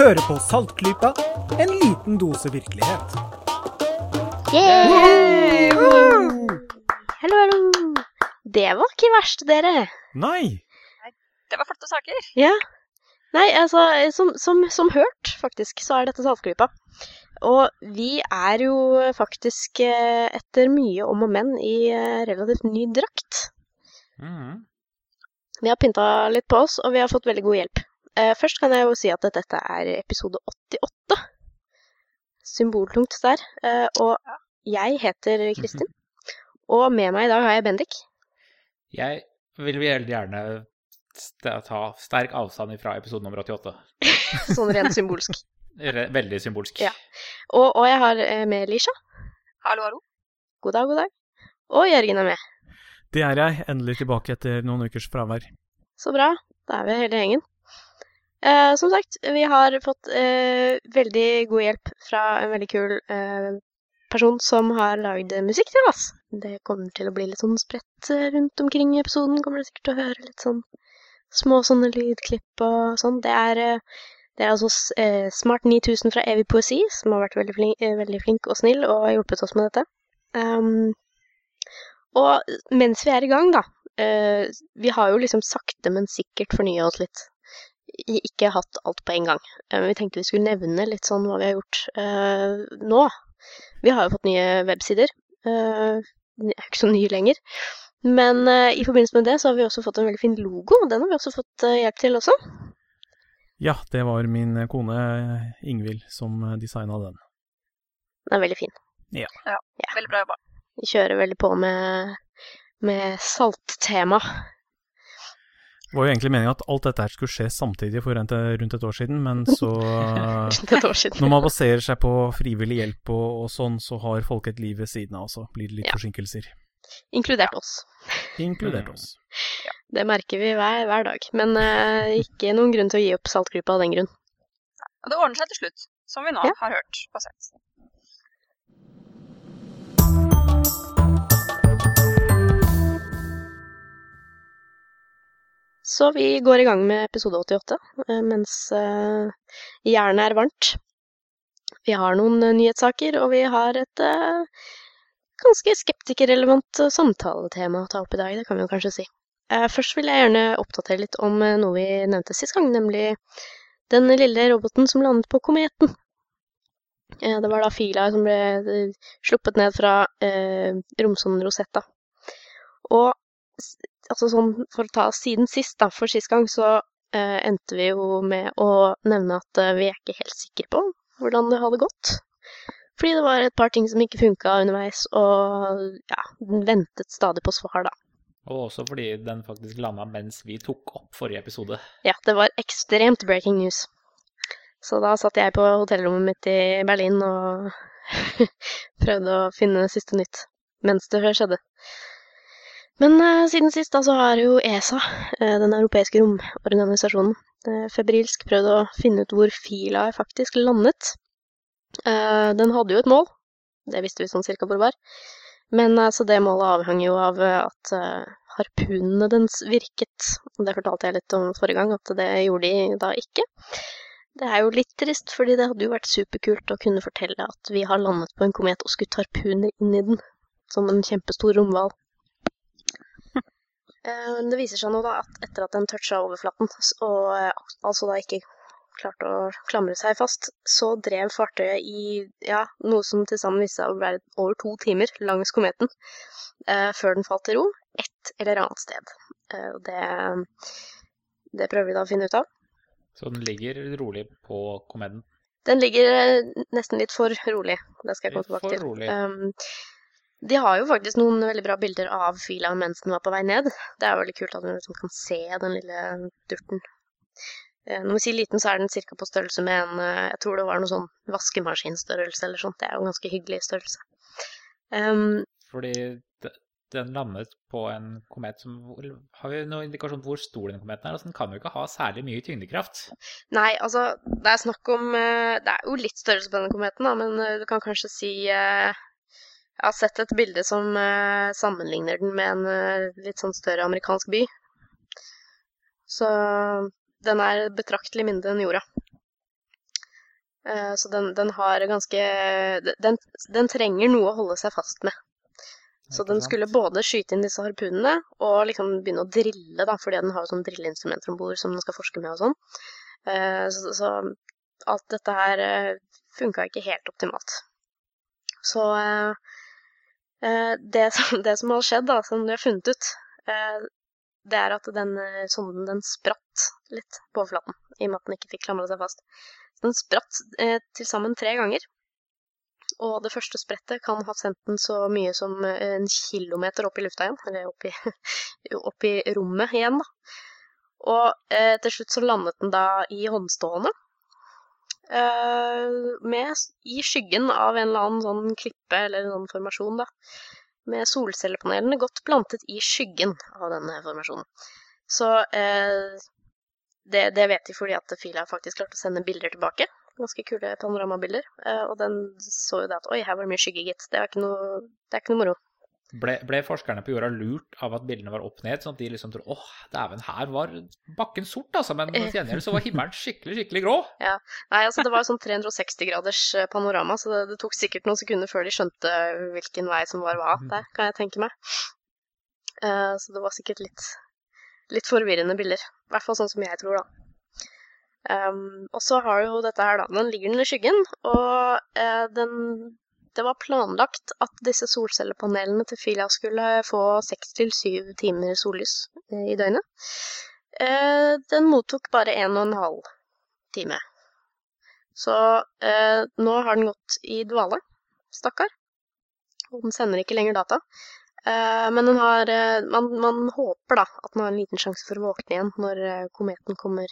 Hører på Saltklypa, en liten dose virkelighet. Yeah! Hallo, hallo. Det var ikke verst, dere. Nei! Det var flotte saker. Ja. Nei, altså, som, som, som hørt, faktisk, så er dette Saltklypa. Og vi er jo faktisk, eh, etter mye om og men, i eh, relativt ny drakt. Mm. Vi har pynta litt på oss, og vi har fått veldig god hjelp. Eh, først kan jeg jo si at dette er episode 88. Symboltungt der. Eh, og jeg heter Kristin. Og med meg i dag har jeg Bendik. Jeg vil veldig gjerne ta sterk avstand fra episode nummer 88. Sånn rent symbolsk. Veldig symbolsk. Ja. Og, og jeg har eh, med Lisha. Hallo, hallo. God dag, god dag. Og Jørgen er med. Det er jeg. Endelig tilbake etter noen ukers fravær. Så bra. Da er vi hele gjengen. Eh, som sagt, vi har fått eh, veldig god hjelp fra en veldig kul eh, person som har lagd musikk til oss. Det kommer til å bli litt sånn spredt eh, rundt omkring i episoden. Kommer dere sikkert til å høre litt sånn små sånne lydklipp og sånn. Det er, eh, det er altså eh, Smart 9000 fra Evig Poesi, som har vært veldig flink, veldig flink og snill og hjulpet oss med dette. Um, og mens vi er i gang, da, vi har jo liksom sakte, men sikkert fornya oss litt. I- Ikke hatt alt på en gang. Eh, vi tenkte vi skulle nevne litt sånn hva vi har gjort eh, nå. Vi har jo fått nye websider. Uh, er ikke så nye lenger. Men eh, i forbindelse med det så har vi også fått en veldig fin logo. Den har vi også fått eh, hjelp til også. Ja, det var min kone Ingvild som designa den. Den er veldig fin. Ja, Veldig bra jobba. Vi kjører veldig på med, med salttema. Det var jo egentlig meningen at alt dette her skulle skje samtidig for rundt rundt et år siden, men så et år siden. Når man baserer seg på frivillig hjelp og, og sånn, så har folk et liv ved siden av, så blir det litt Ja. forsinkelser. Inkludert oss. Inkludert oss. oss. Det merker vi hver, hver dag. Men uh, ikke noen grunn til å gi opp saltgruppa av den grunn. Det ordner seg til slutt, som vi nå Ja. har hørt og sett. Så vi går i gang med episode 88 eh, mens eh, jernet er varmt. Vi har noen eh, nyhetssaker, og vi har et ganske skeptikerrelevant samtaletema å ta opp i dag, det kan vi jo kanskje si. Først vil jeg gjerne oppdatere litt om noe vi nevnte sist gang, nemlig den lille roboten som landet på kometen. Det var da fila som ble sluppet ned fra eh, Rosetta. Og altså sånn, for å ta siden sist, da, for sist gang, så eh, endte vi jo med å nevne at eh, vi er ikke helt sikre på hvordan det hadde gått. Fordi det var et par ting som ikke funka underveis, og ja, ventet stadig på svar, da. Og også fordi den faktisk landa mens vi tok opp forrige episode. Ja, det var ekstremt breaking news. Så da satt jeg på hotellrommet mitt i Berlin og prøvde å finne siste nytt mens det skjedde. Men eh, siden sist da, så har jo ESA, eh, den europeiske romorganisasjonen, eh, febrilsk prøvd å finne ut hvor fila faktisk landet. Eh, den hadde jo et mål, det visste vi sånn cirka hvor det var. Men altså, det målet avhang jo av eh, at harpunene dens virket. Og Det fortalte jeg litt om forrige gang, at det gjorde de da ikke. Det er jo litt trist, fordi det hadde jo vært superkult å kunne fortelle at vi har landet på en komet og skutt harpuner inn i den, som en kjempestor romhval. Eh, Det viser seg nå da at etter at den toucha overflaten, og eh, altså da ikke klarte å klamre seg fast, så drev fartøyet i ja, noe som til sammen viste seg å være over to timer langs kometen, eh, før den falt til ro, et eller annet sted. Eh, det, det prøver vi da å finne ut av. Så den ligger rolig på kometen? Den ligger nesten litt for rolig, det skal jeg komme Litt for tilbake til. rolig. Um, de har jo faktisk noen veldig bra bilder av fila mens den var på vei ned. Det er veldig kult at du liksom kan se den lille durten. Eh, Når vi sier liten, så er den ca. på størrelse med en eh, Jeg tror det var noe sånn vaskemaskinstørrelse eller sånt. Det er jo en ganske hyggelig størrelse. Um, Fordi den landet på en komet som Har vi noen indikasjon på hvor stor den kometen er? Altså, den kan jo ikke ha særlig mye tyngdekraft. Nei, altså, det er snakk om eh, Det er jo litt størrelse på denne kometen, da, men du kan kanskje si eh, Jeg har sett et bilde som eh, sammenligner den med en eh, litt sånn større amerikansk by. Så den er betraktelig mindre enn jorda. Eh, så den, den har ganske den, den trenger noe å holde seg fast med. Så den skulle både skyte inn disse harpunene og liksom begynne å drille, da, fordi den har sånn drilleinstrumenter om bord som den skal forske med og sånn. Eh, så, så alt dette her uh, funka ikke helt optimalt. Så eh, eh, det, som, det som har skjedd, da, som vi har funnet ut, eh, det er at den eh, sonden den spratt litt på overflaten, i og med at den ikke fikk klamra seg fast. Så den spratt eh, til sammen tre ganger. Og det første sprettet kan ha sendt den så mye som eh, en kilometer opp i lufta igjen, eller opp i, opp i rommet igjen, da. Og eh, til slutt så landet den da i håndstående. Eh, med, I skyggen av en eller annen sånn klippe eller en sånn formasjon, da. Med solcellepanelene godt plantet i skyggen av denne formasjonen. Så eh, det, det vet de fordi at Fila faktisk klarte å sende bilder tilbake. Ganske kule panoramabilder. Eh, og den så jo det at oi, her var det mye skygge, gitt. Det er ikke noe, det er ikke noe moro. Ble, ble forskerne på jorda lurt av at bildene var opp ned, sånn at de liksom tror åh, dæven, her var bakken sort, altså, men til gjengjeld så var himmelen skikkelig, skikkelig grå. Ja. Nei, altså det var sånn 360 graders eh, panorama, så det, det tok sikkert noen sekunder før de skjønte hvilken vei som var hva. Det kan jeg tenke meg. Uh, så det var sikkert litt, litt forvirrende bilder. I hvert fall sånn som jeg tror, da. Um, og så har jo dette her, da. Den ligger den i skyggen, og uh, den Det var planlagt at disse solcellepanelene til Fila skulle få seks til syv timer sollys eh, i døgnet. Eh, den mottok bare en og en halv time. Så eh, nå har den gått i dvale, stakkar. Og den sender ikke lenger data. Men den har man, man håper da at den har en liten sjanse for å våkne igjen når kometen kommer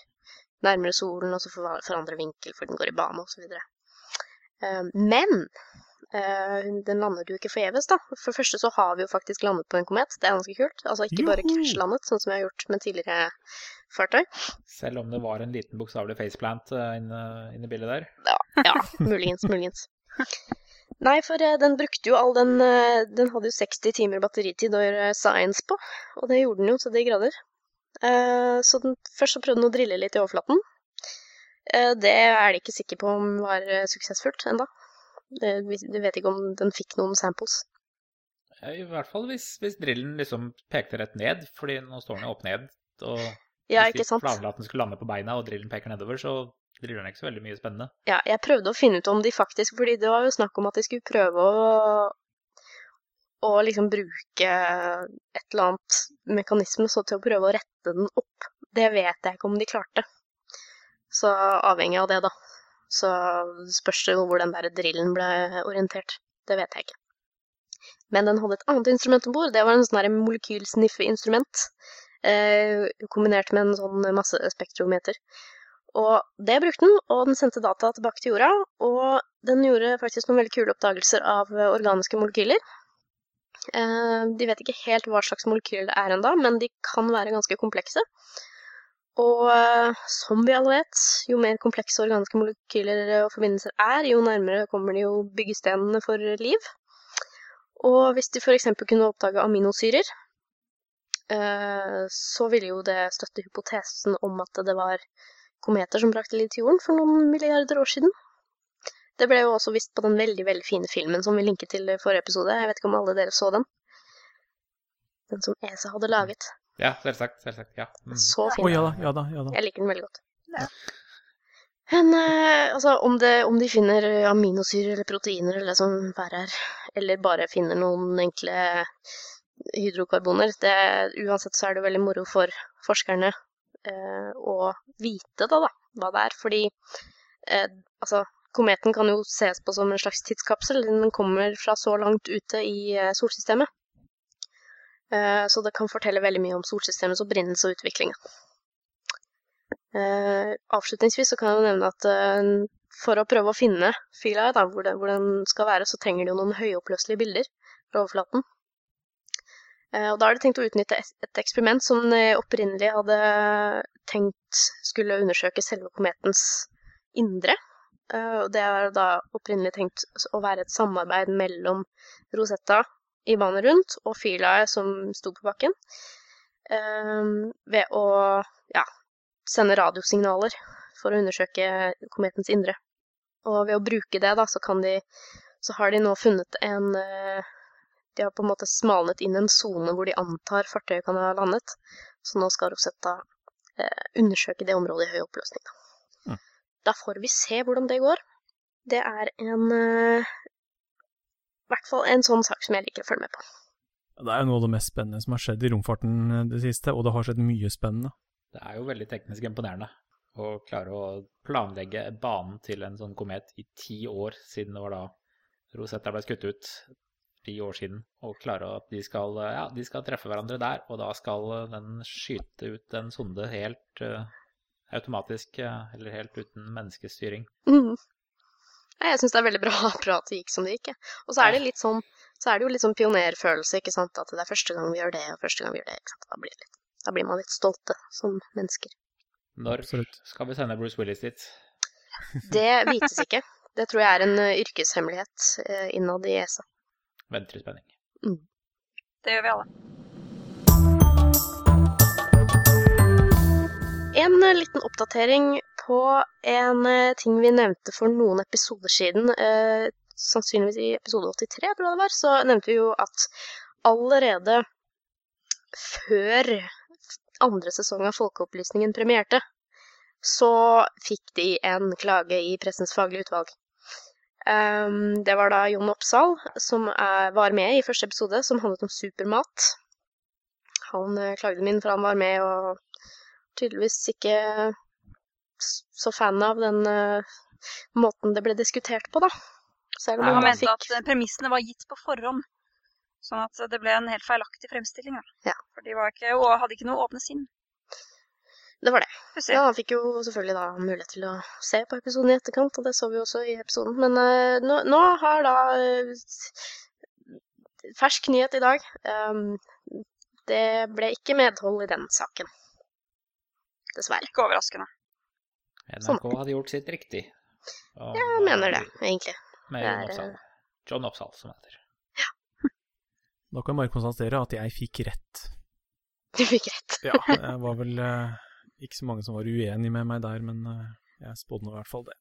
nærmere solen, og så forandrer vinkel for den går i bane osv. Men den landet jo ikke forgjeves, da. For det første så har vi jo faktisk landet på en komet. Det er ganske kult. Altså ikke bare krasjlandet, sånn som vi har gjort med tidligere fartøy. Selv om det var en liten bokstavelig faceplant eh, inne, inne i bildet der. Ja, muligens, muligens. Nei, for eh, den brukte jo all den eh, Den hadde jo 60 timer batteritid å gjøre science på, og det gjorde den jo til de grader. Eh, så den, først så prøvde den å drille litt i overflaten. Eh, det er de ikke sikre på om var eh, suksessfullt enda. Det, vi vet ikke om den fikk noen samples. I hvert fall hvis, hvis drillen liksom pekte rett ned, fordi nå står den jo opp ned. Og Ja, hvis de planla at den skulle lande på beina, og drillen peker nedover, så driller den ikke så veldig mye spennende. Ja, jeg prøvde å finne ut om de faktisk Fordi det var jo snakk om at de skulle prøve å å liksom bruke et eller annet mekanisme så til å prøve å rette den opp. Det vet jeg ikke om de klarte. Så avhengig av det, da. Så spørs det hvor den der drillen ble orientert. Det vet jeg ikke. Men den hadde et annet instrument om bord. Det var en sånn molekylsniffeinstrument. Eh, kombinert med en sånn massespektrometer. Og det brukte den, og den sendte data tilbake til jorda. Og den gjorde faktisk noen veldig kule oppdagelser av organiske molekyler. Eh, de vet ikke helt hva slags molekyler det er ennå, men de kan være ganske komplekse. Og eh, som vi alle vet, jo mer komplekse organiske molekyler og forbindelser er, jo nærmere kommer de jo byggestenene for liv. Og hvis de f.eks. kunne oppdage aminosyrer, eh, så ville jo det støtte hypotesen om at det var kometer som brakte liv til jorden for noen milliarder år siden. Det ble jo også vist på den veldig veldig fine filmen som vi linket til i forrige episode. Jeg vet ikke om alle dere så den? Den som ESA hadde laget. Ja, selvsagt. Selvsagt. Ja. Mm. Så fin. Oh, ja da, ja da. ja da. Jeg liker den veldig godt. Ja. Men eh, altså, om, det, om de finner aminosyrer eller proteiner eller det som verre er, eller bare finner noen enkle hydrokarboner, det, uansett så er det veldig moro for forskerne eh, å vite da, da, hva det er. Fordi eh, altså, kometen kan jo ses på som en slags tidskapsel. Den kommer fra så langt ute i eh, solsystemet. Eh, så det kan fortelle veldig mye om solsystemets opprinnelse og utvikling. Eh, avslutningsvis kan jeg nevne at eh, for å prøve å finne fila da, hvor, det, hvor den skal være, så trenger jo noen høyoppløselige bilder fra overflaten. Og da er det tenkt å utnytte et, eksperiment som de opprinnelig hadde tenkt skulle undersøke selve kometens indre. Det er da opprinnelig tenkt å være et samarbeid mellom Rosetta i banen rundt og fyrlaget som sto på bakken. eh, ved å ja, sende radiosignaler for å undersøke kometens indre. Og ved å bruke det, da, så kan de Så har de nå funnet en eh, De har på en måte smalnet inn en sone hvor de antar fartøyet kan ha landet. Så nå skal Rosetta eh, undersøke det området i høy oppløsning. Da. Mm. da får vi se hvordan det går. Det er en eh, I hvert fall en sånn sak som jeg liker å følge med på. Det er jo noe av det mest spennende som har skjedd i romfarten eh, det siste, og det har skjedd mye spennende. Det er jo veldig teknisk imponerende å klare å planlegge banen til en sånn komet i ti år siden det var da Rosetta ble skutt ut. Ti år siden. Og klare at de skal, ja, de skal treffe hverandre der, og da skal den skyte ut en sonde helt uh, automatisk, eh, eller helt uten menneskestyring. Mhm. Jeg syns det er veldig bra, at det gikk som det gikk. Og så er det litt sånn så er det jo litt sånn pionerfølelse, ikke sant. At det er første gang vi gjør det, og første gang vi gjør det. ikke sant? Da blir, litt, da blir man litt stolte som mennesker. Når Absolutt. skal vi sende Bruce Willis dit? Det vites ikke. Det tror jeg er en eh, yrkeshemmelighet eh, innad i ESA. Venter i spenning. Det gjør vi alle. En eh, liten oppdatering på en eh, ting vi nevnte for noen episoder siden. Eh, sannsynligvis i episode 83, tror jeg det var, så nevnte vi jo at allerede før andre sesong av Folkeopplysningen premierte, så fikk de en klage i Pressens faglige utvalg. Um, det var da Jon Oppsal som var med i første episode, som handlet om supermat. Han eh, klagde min for han var med og tydeligvis ikke så fan av den uh, måten det ble diskutert på, da. Selv om Han han mente fikk at premissene var gitt på forhånd. Sånn at det ble en helt feilaktig fremstilling. Da. Ja. For de var ikke, og hadde ikke noe åpne sinn. Det var det. Ja, han fikk jo selvfølgelig da mulighet til å se på episoden i etterkant, og det så vi også i episoden. Men uh, nå, nå har da uh, Fersk nyhet i dag. Um, det ble ikke medhold i den saken. Dessverre. Ikke overraskende. Sånn. NRK hadde gjort sitt riktig. Og, Jeg mener det, eh, egentlig. Med Det Jon er, Oppsal. John Oppsal, som heter. Ja. Da kan jeg bare konstatere at jeg fikk rett. Du fikk rett. Ja, det var vel eh, ikke så mange som var uenig med meg der, men eh, jeg spådde nå i hvert fall det.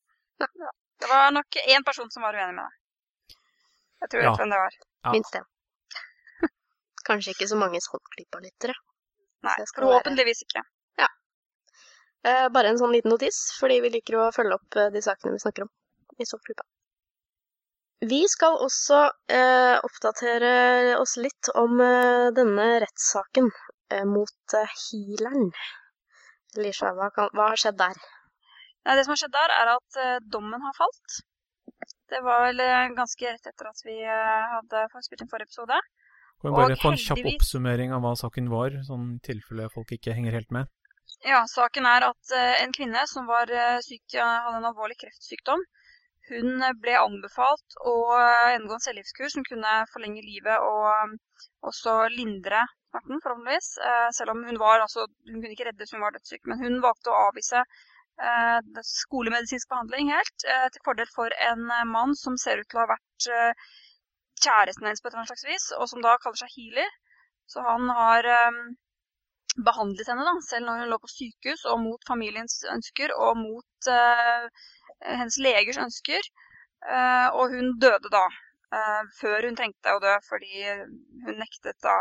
Det var nok én person som var uenig med deg. Jeg tror jeg Ja. vet hvem det var. Ja. Minst én. Kanskje ikke så mange Saltklypa-lyttere. Nei, forhåpentligvis ikke. Eh, bare en sånn liten notis, fordi vi liker å følge opp eh, de sakene vi snakker om i Saltklypa. Vi skal også eh, oppdatere oss litt om eh, denne rettssaken eh, mot eh, healeren. Lisha, hva, kan, hva har skjedd der? Nei, det som har skjedd der, er at eh, dommen har falt. Det var vel eh, ganske rett etter at vi eh, hadde spilt inn forrige episode. Kan vi bare få en kjapp heldigvis- oppsummering av hva saken var, sånn i tilfelle folk ikke henger helt med? Ja, saken er at eh, en kvinne som var eh, syk, hadde en alvorlig kreftsykdom, hun eh, ble anbefalt å eh, gjennomgå en cellegiftkur som kunne forlenge livet og eh, også lindre smerten, forhåpentligvis. Eh, selv om hun var, altså, hun kunne ikke reddes, hun var dødssyk. Men hun valgte å avvise eh, skolemedisinsk behandling helt, eh, til fordel for en eh, mann som ser ut til å ha vært eh, kjæresten hennes på et eller annet slags vis, og som da kaller seg healer. Så han har eh, behandlet henne da, selv når hun lå på sykehus, og mot familiens ønsker, og mot uh, hennes legers ønsker. Uh, og hun døde da, uh, før hun trengte å dø, fordi hun nektet da,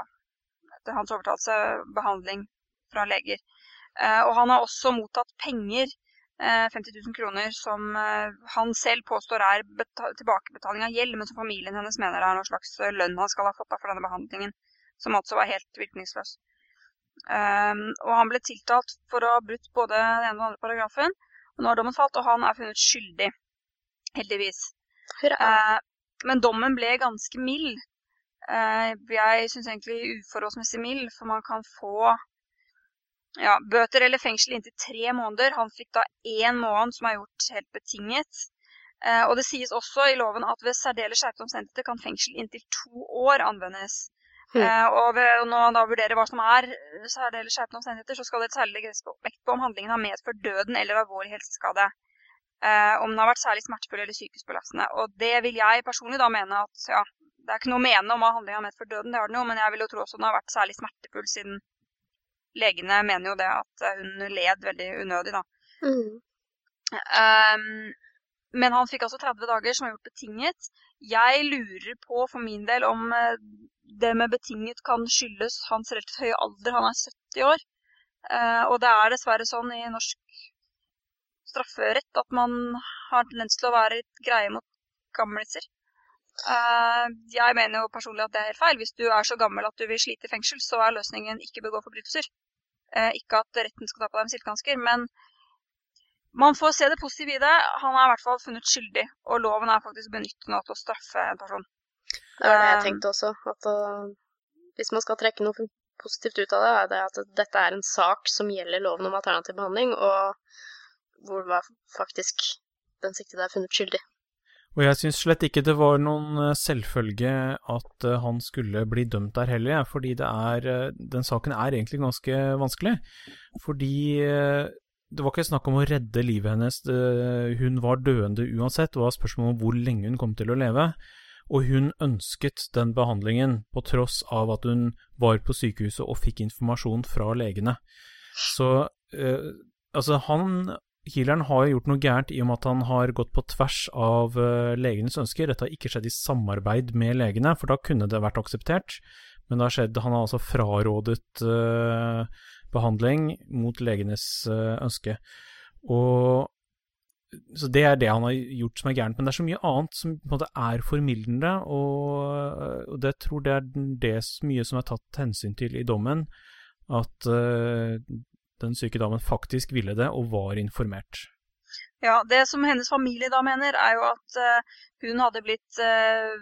etter hans overtalelse, behandling fra leger. Og han har også mottatt penger, eh, 50 000 kroner, som han selv påstår er tilbakebetaling av gjeld, men som familien hennes mener er noen slags lønn han skal ha fått da for denne behandlingen, som altså var helt virkningsløs. Um, og han ble tiltalt for å ha brutt både den ene og den andre paragrafen. Og nå har dommen falt, og han er funnet skyldig. Heldigvis. Eh, men dommen ble ganske mild. Uh, jeg syns egentlig uforholdsmessig mild, for man kan få ja, bøter eller fengsel inntil tre måneder. Han fikk da én måned, som er gjort helt betinget. Uh, og det sies også i loven at ved særdeles skjerpede omstendigheter kan fengsel inntil to år anvendes. Hmm. Eh, og ved å nå da vurderer hva som er særlig eller skjerpende omstendigheter, så skal det særlig legges vekt på om handlingen har medført døden eller alvorlig helseskade. Eh, om den har vært særlig smertefull eller psykisk belastende. Og det vil jeg personlig da mene at ja, det er ikke noe å mene om at handlingen har medført døden, det har den jo, men jeg vil jo tro også den har vært særlig smertefull, siden legene mener jo det at eh, hun led veldig unødig, da. Mm. Um, men han fikk altså 30 dager, som er gjort betinget. Jeg lurer på for min del om eh, det med betinget kan skyldes hans relativt høye alder. Han er 70 år. Eh, og det er dessverre sånn i norsk strafferett at man har tendens til å være litt greie mot gamliser. Eh, jeg mener jo personlig at det er helt feil. Hvis du er så gammel at du vil slite i fengsel, så er løsningen ikke begå forbrytelser. Ikke at retten skal ta på deg med silkehansker, men man får se det positive i det. Han er i hvert fall funnet skyldig, og loven er faktisk benyttet nå til å straffe en person. Det var det jeg tenkte også. At uh, hvis man skal trekke noe positivt ut av det, er det at dette er en sak som gjelder loven om alternativ behandling, og hvor var faktisk den siktede er funnet skyldig. Og jeg syns slett ikke det var noen eh, selvfølge at han skulle bli dømt der heller, fordi det er Den saken er egentlig ganske vanskelig. Fordi det var ikke snakk om å redde livet hennes, hun var døende uansett, det var spørsmål om hvor lenge hun kom til å leve. Og hun ønsket den behandlingen, på tross av at hun var på sykehuset og fikk informasjon fra legene. Så eh, altså, han Healeren har gjort noe gærent i og med at han har gått på tvers av uh, legenes ønsker. Dette har ikke skjedd i samarbeid med legene, for da kunne det vært akseptert. Men det har skjedd, han har altså frarådet uh, behandling mot legenes uh, ønske. Og så Det er det han har gjort som er gærent. Men det er så mye annet som på en måte er formildende, og, og det tror det er det mye som er tatt hensyn til i dommen. At uh, den syke damen faktisk ville det, og var informert. Ja, det som hennes familie da mener, er jo at uh, hun hadde blitt uh,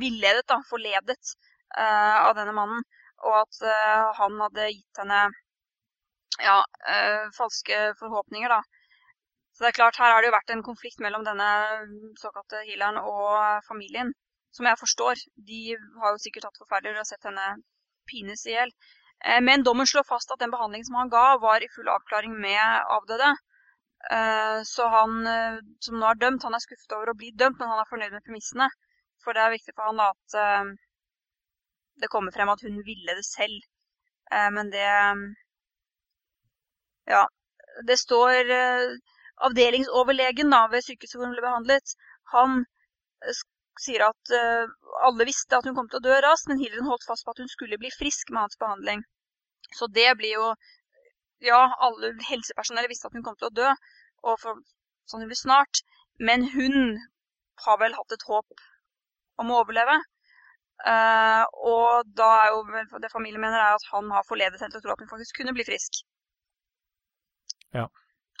villedet, da, forledet, av denne mannen. Og at han hadde gitt henne ja, falske forhåpninger, da. Så det er klart, her har det jo vært en konflikt mellom denne såkalte healeren og familien, som jeg forstår. De har jo sikkert hatt forferdelig og sett henne pines i hjel. Eh, men dommen slår fast at den behandlingen som han ga, var i full avklaring med avdøde. Eh, så han som nå er dømt, han er skuffet over å bli dømt, men han er fornøyd med premissene. For det er viktig for han da at det kommer frem at hun ville det selv. Men det ja, det står avdelingsoverlegen da, ved sykehuset hvor hun ble behandlet. Han uh, sier at uh, alle visste at hun kom til å dø raskt, men Hildren holdt fast på at hun skulle bli frisk med hans behandling. Så det blir jo Ja, alle helsepersonellet visste at hun kom til å dø, og for sannsynligvis snart. Men hun har vel hatt et håp om å overleve. Uh, og da er jo det familien mener er at han har forledet henne til å tro at hun faktisk kunne bli frisk. Ja.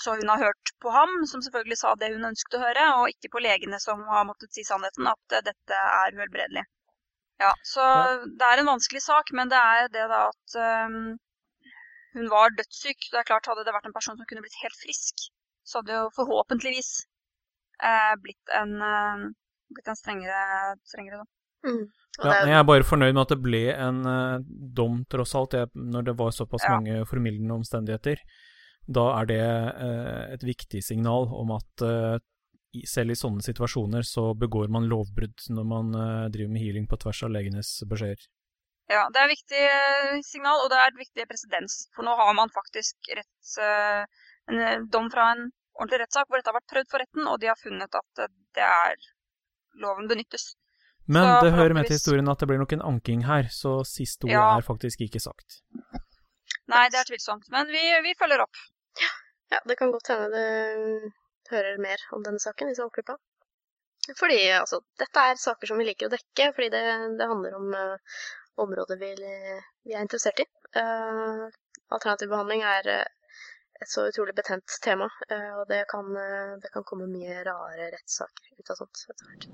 Så hun har hørt på ham, som selvfølgelig sa det hun ønsket å høre, og ikke på legene som har måttet si sannheten, at uh, dette er uhelbredelig. Ja, så ja. det er en vanskelig sak, men det er det da at um, hun var dødssyk. Det er klart, hadde det vært en person som kunne blitt helt frisk, så hadde det jo forhåpentligvis uh, blitt en, uh, blitt en strengere, strengere dom. Mm. Ja, jeg er bare fornøyd med at det ble en dom, tross alt, jeg, når det var såpass ja. mange formildende omstendigheter da er det eh, et viktig signal om at eh, selv i sånne situasjoner så begår man lovbrudd når man eh, driver med healing på tvers av legenes beskjeder. Ja, det er et viktig signal, og det er et viktig presedens. For nå har man faktisk retts, en dom fra en ordentlig rettssak hvor dette har vært prøvd for retten, og de har funnet at det er loven benyttes. Men så det hører med til historien at det blir nok en anking her, så siste ord ja. er faktisk ikke sagt. Nei, det er tvilsomt. Men vi, vi følger opp. Ja, det kan godt hende du hører mer om denne saken i Saltklypa. Fordi altså, dette er saker som vi liker å dekke, fordi det, det handler om uh, områder vi, vi, er interessert i. Uh, alternativ behandling er uh, et så utrolig betent tema, og det kan, det kan komme mye rare rettssaker ut av sånt etter hvert.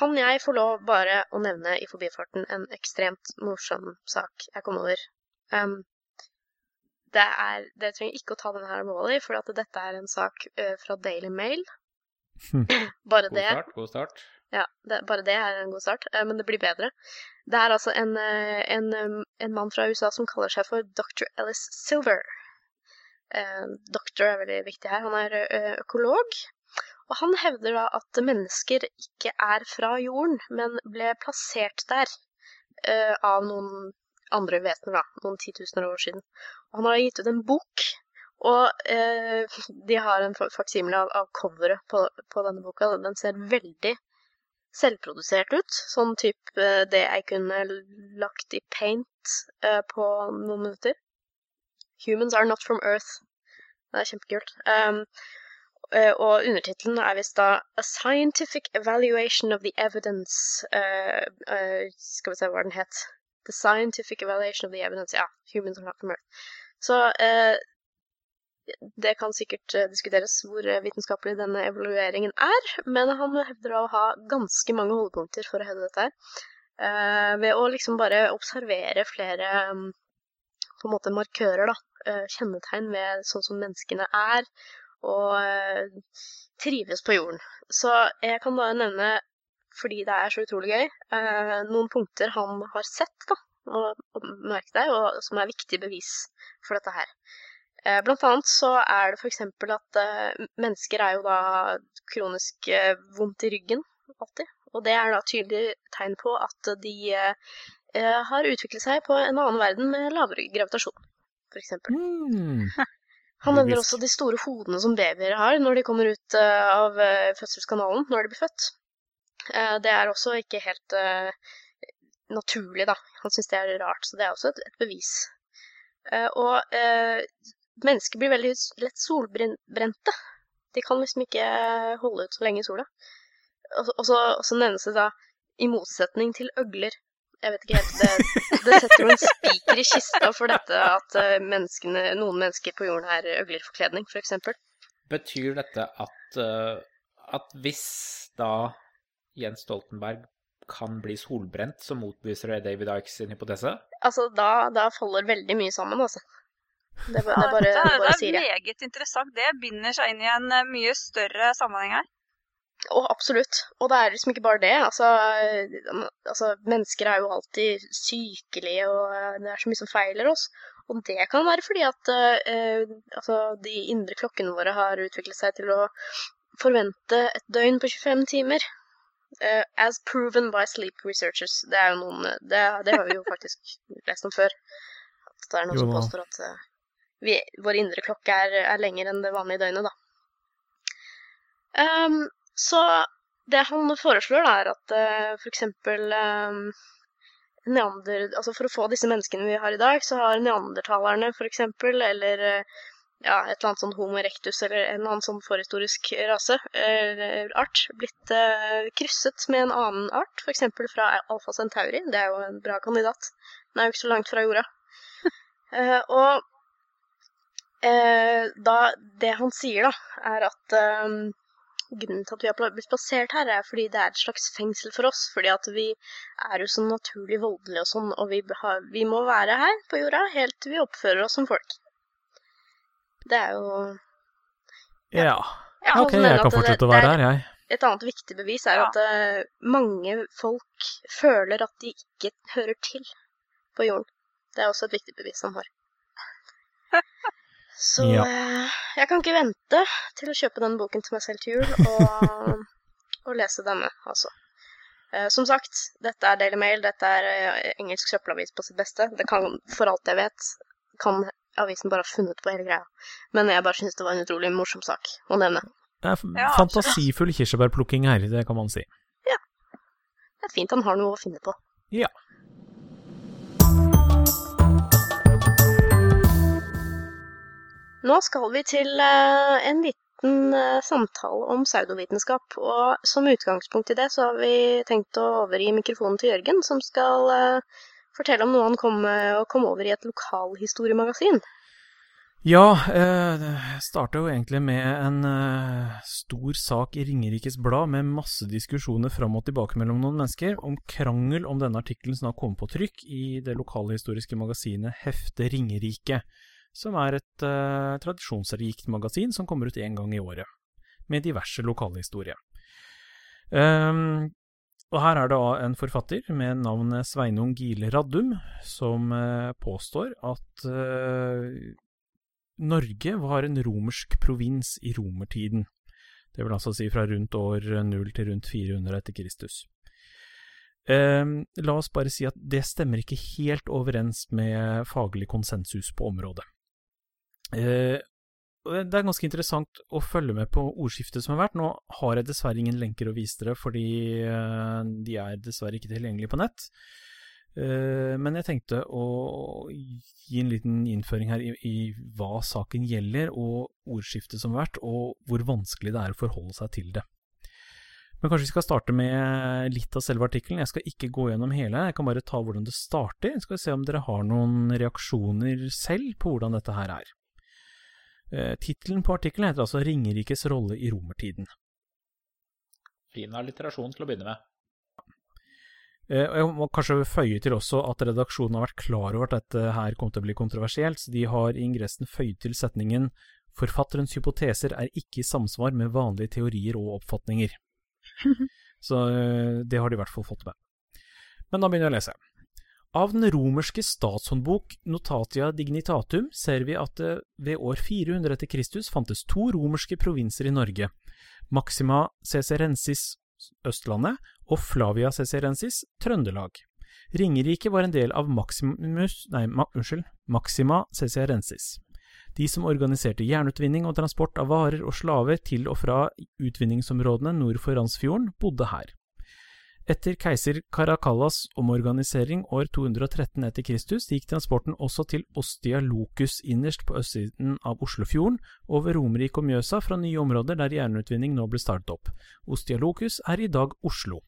Kan jeg få lov bare å nevne i forbifarten en ekstremt morsom sak jeg kom over? Um, det er Dere trenger ikke å ta denne her alvorlig, for at dette er en sak uh, fra Daily Mail. bare god det. Start, god start. Ja, det, bare det er en god start, uh, men det blir bedre. Det er altså en, uh, en, um, en, mann fra USA som kaller seg for Dr. Ellis Silver. doktor er veldig viktig her. Han er økolog. Og han hevder da at mennesker ikke er fra jorden, men ble plassert der uh, av noen andre vesener, da, noen titusener år siden. Og han har gitt ut en bok Og uh, de har en fa- faksimile av, av coveret på, på denne boka. Den ser veldig selvprodusert ut. Sånn type uh, det jeg kunne lagt i paint på noen minutter. Humans are not from Earth. Det er kjempekult. Um, og undertittelen er visst da A Scientific Evaluation of the Evidence uh, uh, Skal vi se hva den het. The Scientific Evaluation of the Evidence. Ja, Humans are not from Earth. Så uh, det kan sikkert eh, diskuteres hvor eh, vitenskapelig denne evalueringen er, men han hevder å ha ganske mange holdepunkter for å hevde dette her. Eh, ved å liksom bare observere flere mm, på en måte markører, da. eh, kjennetegn ved sånn som menneskene er, og eh, trives på jorden. Så jeg kan bare nevne, fordi det er så utrolig gøy, eh, noen punkter han har sett, da, og, merket deg, og som er viktige bevis for dette her. Eh, Blant annet så er det eksempel at mennesker er jo da kronisk vondt i ryggen alltid. Og det er da tydelig tegn på at de har utviklet seg på en annen verden med lavere gravitasjon, for eksempel. Han nevner også de store hodene som babyer har når de kommer ut eh, av eh, fødselskanalen, når de blir født. Eh, det er også ikke helt naturlig, da. Han syns det er rart, så det er også et, et bevis. Og mennesker blir veldig lett solbrente. De kan liksom ikke holde ut så lenge i sola. Og så nevnes det da i motsetning til øgler. Jeg vet ikke helt, Det, det setter jo en spiker i kista for dette at eh, menneskene, noen mennesker på jorden er øgler for kledning, f.eks. Betyr dette at, eh, at hvis da Jens Stoltenberg kan bli solbrent, så motbeviser det David Ikes sin hypotese? Altså, da, da faller veldig mye sammen, altså. Det, bare, det, bare, det er, bare det er meget interessant. Det binder seg inn i en eh, mye større sammenheng her. Å, absolutt. Og det er liksom ikke bare det. Altså, altså, mennesker er jo alltid sykelige, og det er så mye som feiler oss. Og det kan være fordi at uh, altså, de indre klokkene våre har utviklet seg til å forvente et døgn på 25 timer. Uh, as proven by sleep researchers. Det er jo noen Det, det har vi jo faktisk lest om før. At det er noen Jo som påstår at uh, vi, vår indre klokke er, er lenger enn det vanlige døgnet, da. Ehm, så det han foreslår, da, er at uh, for eksempel ehm, neander... Altså for å få disse menneskene vi har i dag, så har neandertalerne eksempel, eller eh, ja, et eller annet sånn homo erectus eller en annen sånn forhistorisk rase, eller art, blitt eh, krysset med en annen art, f.eks. fra Alfa Centauri. Det er jo en bra kandidat. Den er jo ikke så langt fra jorda. Eh, og eh, da Det han sier, da, er at grunnen til at vi har blitt plassert her, er fordi det er et slags fengsel for oss. Fordi at vi er jo så naturlig voldelige og sånn, og vi, har, vi må være her på jorda helt til vi oppfører oss som folk. Det er jo Ja. Ja, Ok, jeg kan det- fortsette å være er- her, jeg. Et annet viktig bevis er jo Ja. at uh, mange folk føler at de ikke hører til på jorden. Det er også et viktig bevis han har. Så Ja. eh, jeg kan ikke vente til å kjøpe den boken til meg selv til jul, og, og lese denne, altså. Eh, som sagt, dette er Daily Mail, dette er eh, engelsk søppelavis på sitt beste. Det kan, for alt jeg vet, kan avisen bare ha funnet på hele greia. Men jeg bare syns det var en utrolig morsom sak å nevne. Det er Ja, fantasifull kirsebærplukking her, det kan man si. Ja. Det er fint han har noe å finne på. Ja. Nå skal vi til eh, en liten eh, samtale om pseudovitenskap, og som utgangspunkt i det så har vi tenkt å overgi mikrofonen til Jørgen, som skal eh, fortelle om noe han kom, kom over i et lokalhistoriemagasin. Ja, det starta jo egentlig med en stor sak i Ringerikes Blad med masse diskusjoner fram og tilbake mellom noen mennesker om krangel om denne artikkelen som har kommet på trykk i det lokalhistoriske magasinet Hefte Ringerike, som er et uh, tradisjonsrikt magasin som kommer ut én gang i året, med diverse lokalhistorie. Um, og her er det en forfatter med navnet Sveinung Gile Raddum, som eh, påstår at eh, Norge var en romersk provins i romertiden. Det vil altså si fra rundt år 0 til rundt 400 etter Kristus. Eh, la oss bare si at det stemmer ikke helt overens med faglig konsensus på området. Eh, det er ganske interessant å følge med på ordskiftet som har vært. Nå har jeg dessverre ingen lenker å vise dere, fordi eh, de er dessverre ikke tilgjengelige på nett. Eh, men jeg tenkte å gi en liten innføring her i, i hva saken gjelder, og ordskiftet som har vært, og hvor vanskelig det er å forholde seg til det. Men kanskje vi skal starte med litt av selve artikkelen. Jeg skal ikke gå gjennom hele, jeg kan bare ta hvordan det starter. Skal vi se om dere har noen reaksjoner selv på hvordan dette her er. Eh, Tittelen på artikkelen heter altså 'Ringerikes rolle i romertiden'. Fin alliterasjon til å begynne med. Eh, og Jeg må kanskje føye til også at redaksjonen har vært klar over at dette her kom til å bli kontroversielt, så de har i ingressen føyd til setningen 'Forfatterens hypoteser er ikke i samsvar med vanlige teorier og oppfatninger'. Så eh, det har de i hvert fall fått med. Men da begynner jeg å lese. Av den romerske statshåndbok Notatia Dignitatum ser vi at det ved år 400 etter Kristus fantes to romerske provinser i Norge, Maxima Cesarensis Østlandet og Flavia Cesarensis Trøndelag. Ringerike var en del av Maximus, nei, ma, unnskyld, Maxima Cesarensis. De som organiserte jernutvinning og transport av varer og slaver til og fra utvinningsområdene nord for Randsfjorden, bodde her. Etter keiser Karakallas omorganisering år 213 etter Kristus gikk transporten også til Ostia Locus innerst på østsiden av Oslofjorden, over Romerike og Mjøsa fra nye områder der jernutvinning nå ble startet opp. Ostia Locus er i dag Oslo.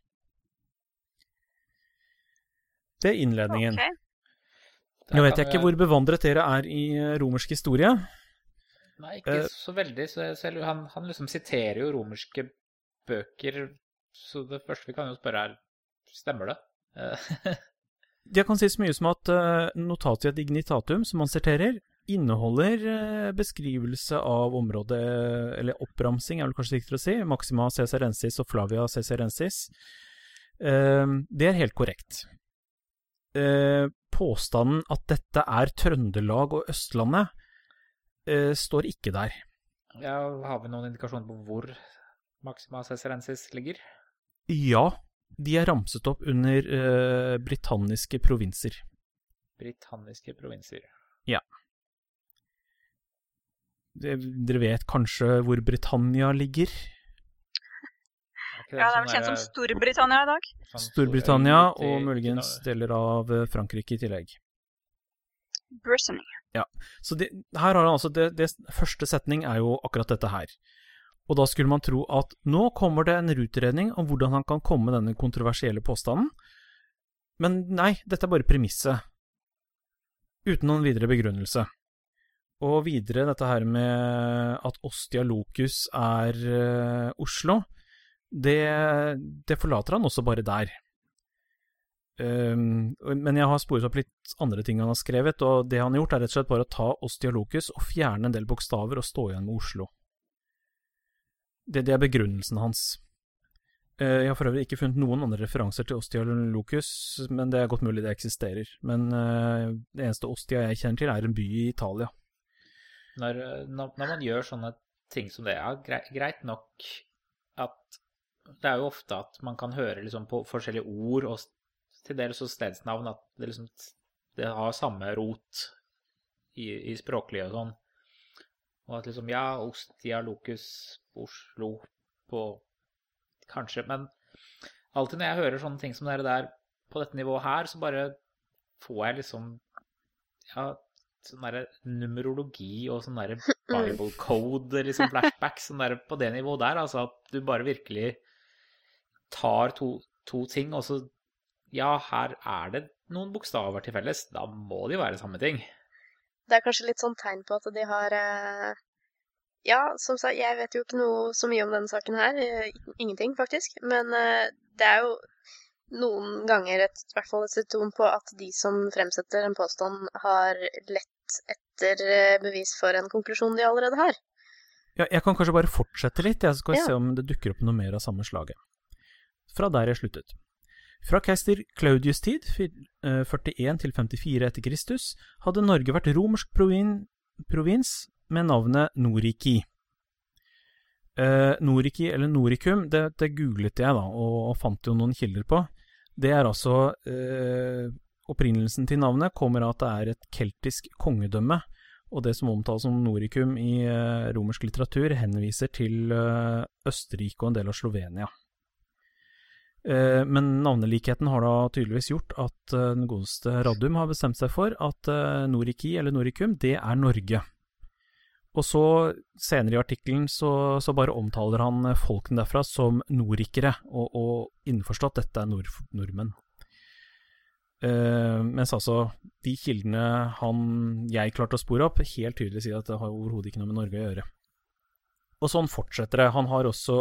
Det er innledningen. Okay. Nå vet jeg ikke hvor bevandret dere er i eh, romersk historie. Nei, ikke Eh, så veldig. Så han, han liksom siterer jo romerske bøker, så det første vi kan jo spørre er Stemmer det? Eh, Jeg kan si så mye som at uh, Notatia dignitatum, som man siterer, inneholder eh, beskrivelse av området, eller oppramsing er vel kanskje riktig å si, Maxima Cesarensis og Flavia Cesarensis. Eh, det er helt korrekt. Eh, påstanden at dette er Trøndelag og Østlandet, eh, står ikke der. ja, har vi noen indikasjoner på hvor Maxima Cesarensis ligger? Ja, de er ramset opp under uh, britanniske provinser. Britanniske provinser. Ja. dere vet kanskje hvor Britannia ligger? Er Ja, det er vel kjent som Storbritannia i dag. sånn Storbritannia og muligens deler av eh, Frankrike i tillegg. Brittany. Så det, her har han altså det, det Første setning er jo akkurat dette her. Og da skulle man tro at nå kommer det en utredning om hvordan han kan komme denne kontroversielle påstanden. Men nei, dette er bare premisset. Uten noen videre begrunnelse. Og videre dette her med at Ostia Locus er uh, Oslo, det, det forlater han også bare der. Um, men jeg har sporet opp litt andre ting han har skrevet, og det han har gjort, er rett og slett bare å ta Ostia Locus og fjerne en del bokstaver og stå igjen med Oslo. Det, det er begrunnelsen hans. Eh, jeg har for øvrig ikke funnet noen andre referanser til Ostialocus, men det er godt mulig det eksisterer. Men eh, det eneste Ostia jeg kjenner til, er en by i Italia. Når, når, når man gjør sånne ting som det, ja, greit nok at Det er jo ofte at man kan høre liksom på forskjellige ord og til dels også stedsnavn at det liksom det har samme rot i, i språklige og sånn. Og at liksom Ja, Ostia, Locus, Oslo på Kanskje, men alltid når jeg hører sånne ting som det der på dette nivået her, så bare får jeg liksom Ja, sånn derre numerologi og sånn derre Bible code, liksom flashback, sånn der på det nivået der, altså at du bare virkelig tar to, to ting, og så Ja, her er det noen bokstaver til felles, da må det jo være samme ting. Det er kanskje litt sånn tegn på at de har eh, Ja, som sagt, jeg vet jo ikke noe så mye om denne saken her. eh, Ingenting, faktisk. Men eh, det er jo noen ganger et, i hvert fall et symptom på at de som fremsetter en påstand, har lett etter eh, bevis for en konklusjon de allerede har. Ja, jeg kan kanskje bare fortsette litt, jeg skal vi Ja. se om det dukker opp noe mer av samme slaget. Fra der jeg sluttet. Fra keiser Claudius' tid, eh, 41 til 54 etter Kristus, hadde Norge vært romersk provin, provins med navnet Noriki. Eh, Noriki, eller Noricum, det, det googlet jeg da, og, og fant jo noen kilder på. Det er altså eh, Opprinnelsen til navnet kommer av at det er et keltisk kongedømme, Og det som omtales som Noricum i eh, romersk litteratur, henviser til eh, Østerrike og en del av Slovenia. Eh, Men navnelikheten har da tydeligvis gjort at eh, den godeste Radum har bestemt seg for at Noriki, eller Noricum, det er Norge. Og så, senere i artikkelen, så, så bare omtaler han eh, folkene derfra som norikere, og, og innforstått dette er nord, nordmenn. Uh, mens altså de kildene han, jeg klarte å spore opp, helt tydelig sier at det har overhodet ikke noe med Norge å gjøre. Og sånn fortsetter det. Han har også